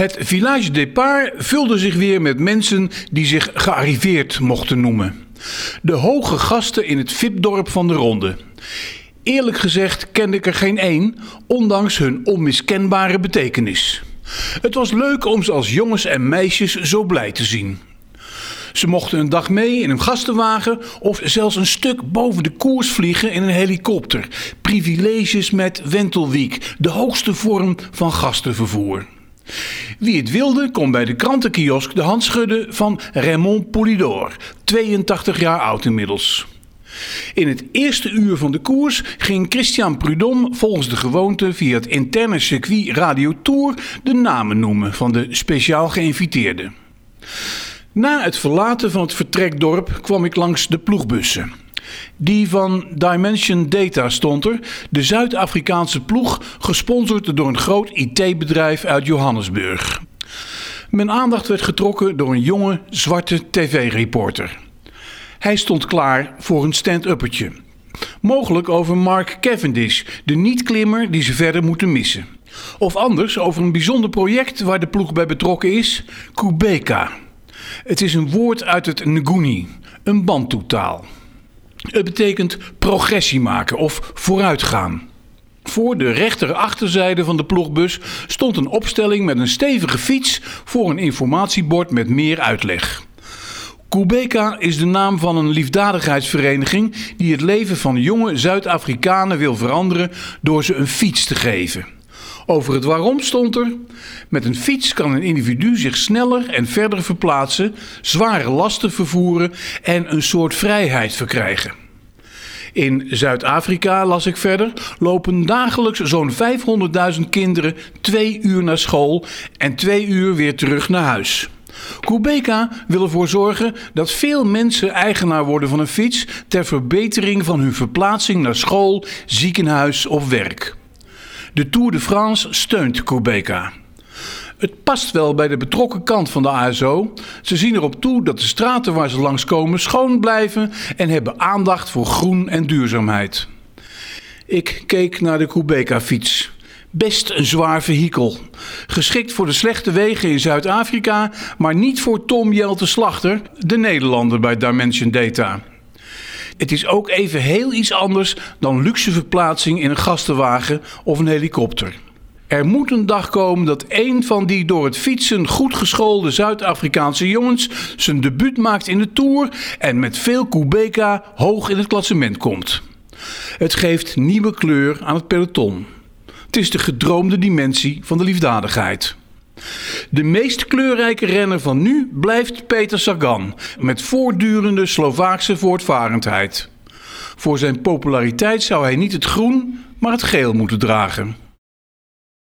Het Village Départ vulde zich weer met mensen die zich gearriveerd mochten noemen. De hoge gasten in het VIP-dorp van de Ronde. Eerlijk gezegd kende ik er geen één, ondanks hun onmiskenbare betekenis. Het was leuk om ze als jongens en meisjes zo blij te zien. Ze mochten een dag mee in een gastenwagen of zelfs een stuk boven de koers vliegen in een helikopter. Privileges met Wentelwiek, de hoogste vorm van gastenvervoer. Wie het wilde kon bij de krantenkiosk de hand schudden van Raymond Poulidor, 82 jaar oud inmiddels. In het eerste uur van de koers ging Christian Prudhomme volgens de gewoonte via het interne circuit Radio Tour de namen noemen van de speciaal geïnviteerden. Na het verlaten van het vertrekdorp kwam ik langs de ploegbussen. Die van Dimension Data stond er, de Zuid-Afrikaanse ploeg, gesponsord door een groot IT-bedrijf uit Johannesburg. Mijn aandacht werd getrokken door een jonge, zwarte tv-reporter. Hij stond klaar voor een stand-uppertje. Mogelijk over Mark Cavendish, de niet-klimmer die ze verder moeten missen. Of anders over een bijzonder project waar de ploeg bij betrokken is, Kubeka. Het is een woord uit het Nguni, een Bantu-taal. Het betekent progressie maken of vooruitgaan. Voor de rechter achterzijde van de ploegbus stond een opstelling met een stevige fiets voor een informatiebord met meer uitleg. Kubeka is de naam van een liefdadigheidsvereniging die het leven van jonge Zuid-Afrikanen wil veranderen door ze een fiets te geven. Over het waarom stond er: met een fiets kan een individu zich sneller en verder verplaatsen, zware lasten vervoeren en een soort vrijheid verkrijgen. In Zuid-Afrika, las ik verder, lopen dagelijks zo'n 500.000 kinderen twee uur naar school en twee uur weer terug naar huis. Kubeka wil ervoor zorgen dat veel mensen eigenaar worden van een fiets ter verbetering van hun verplaatsing naar school, ziekenhuis of werk. De Tour de France steunt Kubeka. Het past wel bij de betrokken kant van de ASO. Ze zien erop toe dat de straten waar ze langskomen schoon blijven en hebben aandacht voor groen en duurzaamheid. Ik keek naar de Kubeka-fiets. Best een zwaar vehikel. Geschikt voor de slechte wegen in Zuid-Afrika, maar niet voor Tom Jelte Slachter, de Nederlander bij Dimension Data. Het is ook even heel iets anders dan luxe verplaatsing in een gastenwagen of een helikopter. Er moet een dag komen dat een van die door het fietsen goed geschoolde Zuid-Afrikaanse jongens zijn debuut maakt in de Tour en met veel Kubeka hoog in het klassement komt. Het geeft nieuwe kleur aan het peloton. Het is de gedroomde dimensie van de liefdadigheid. De meest kleurrijke renner van nu blijft Peter Sagan, met voortdurende Slovaakse voortvarendheid. Voor zijn populariteit zou hij niet het groen, maar het geel moeten dragen.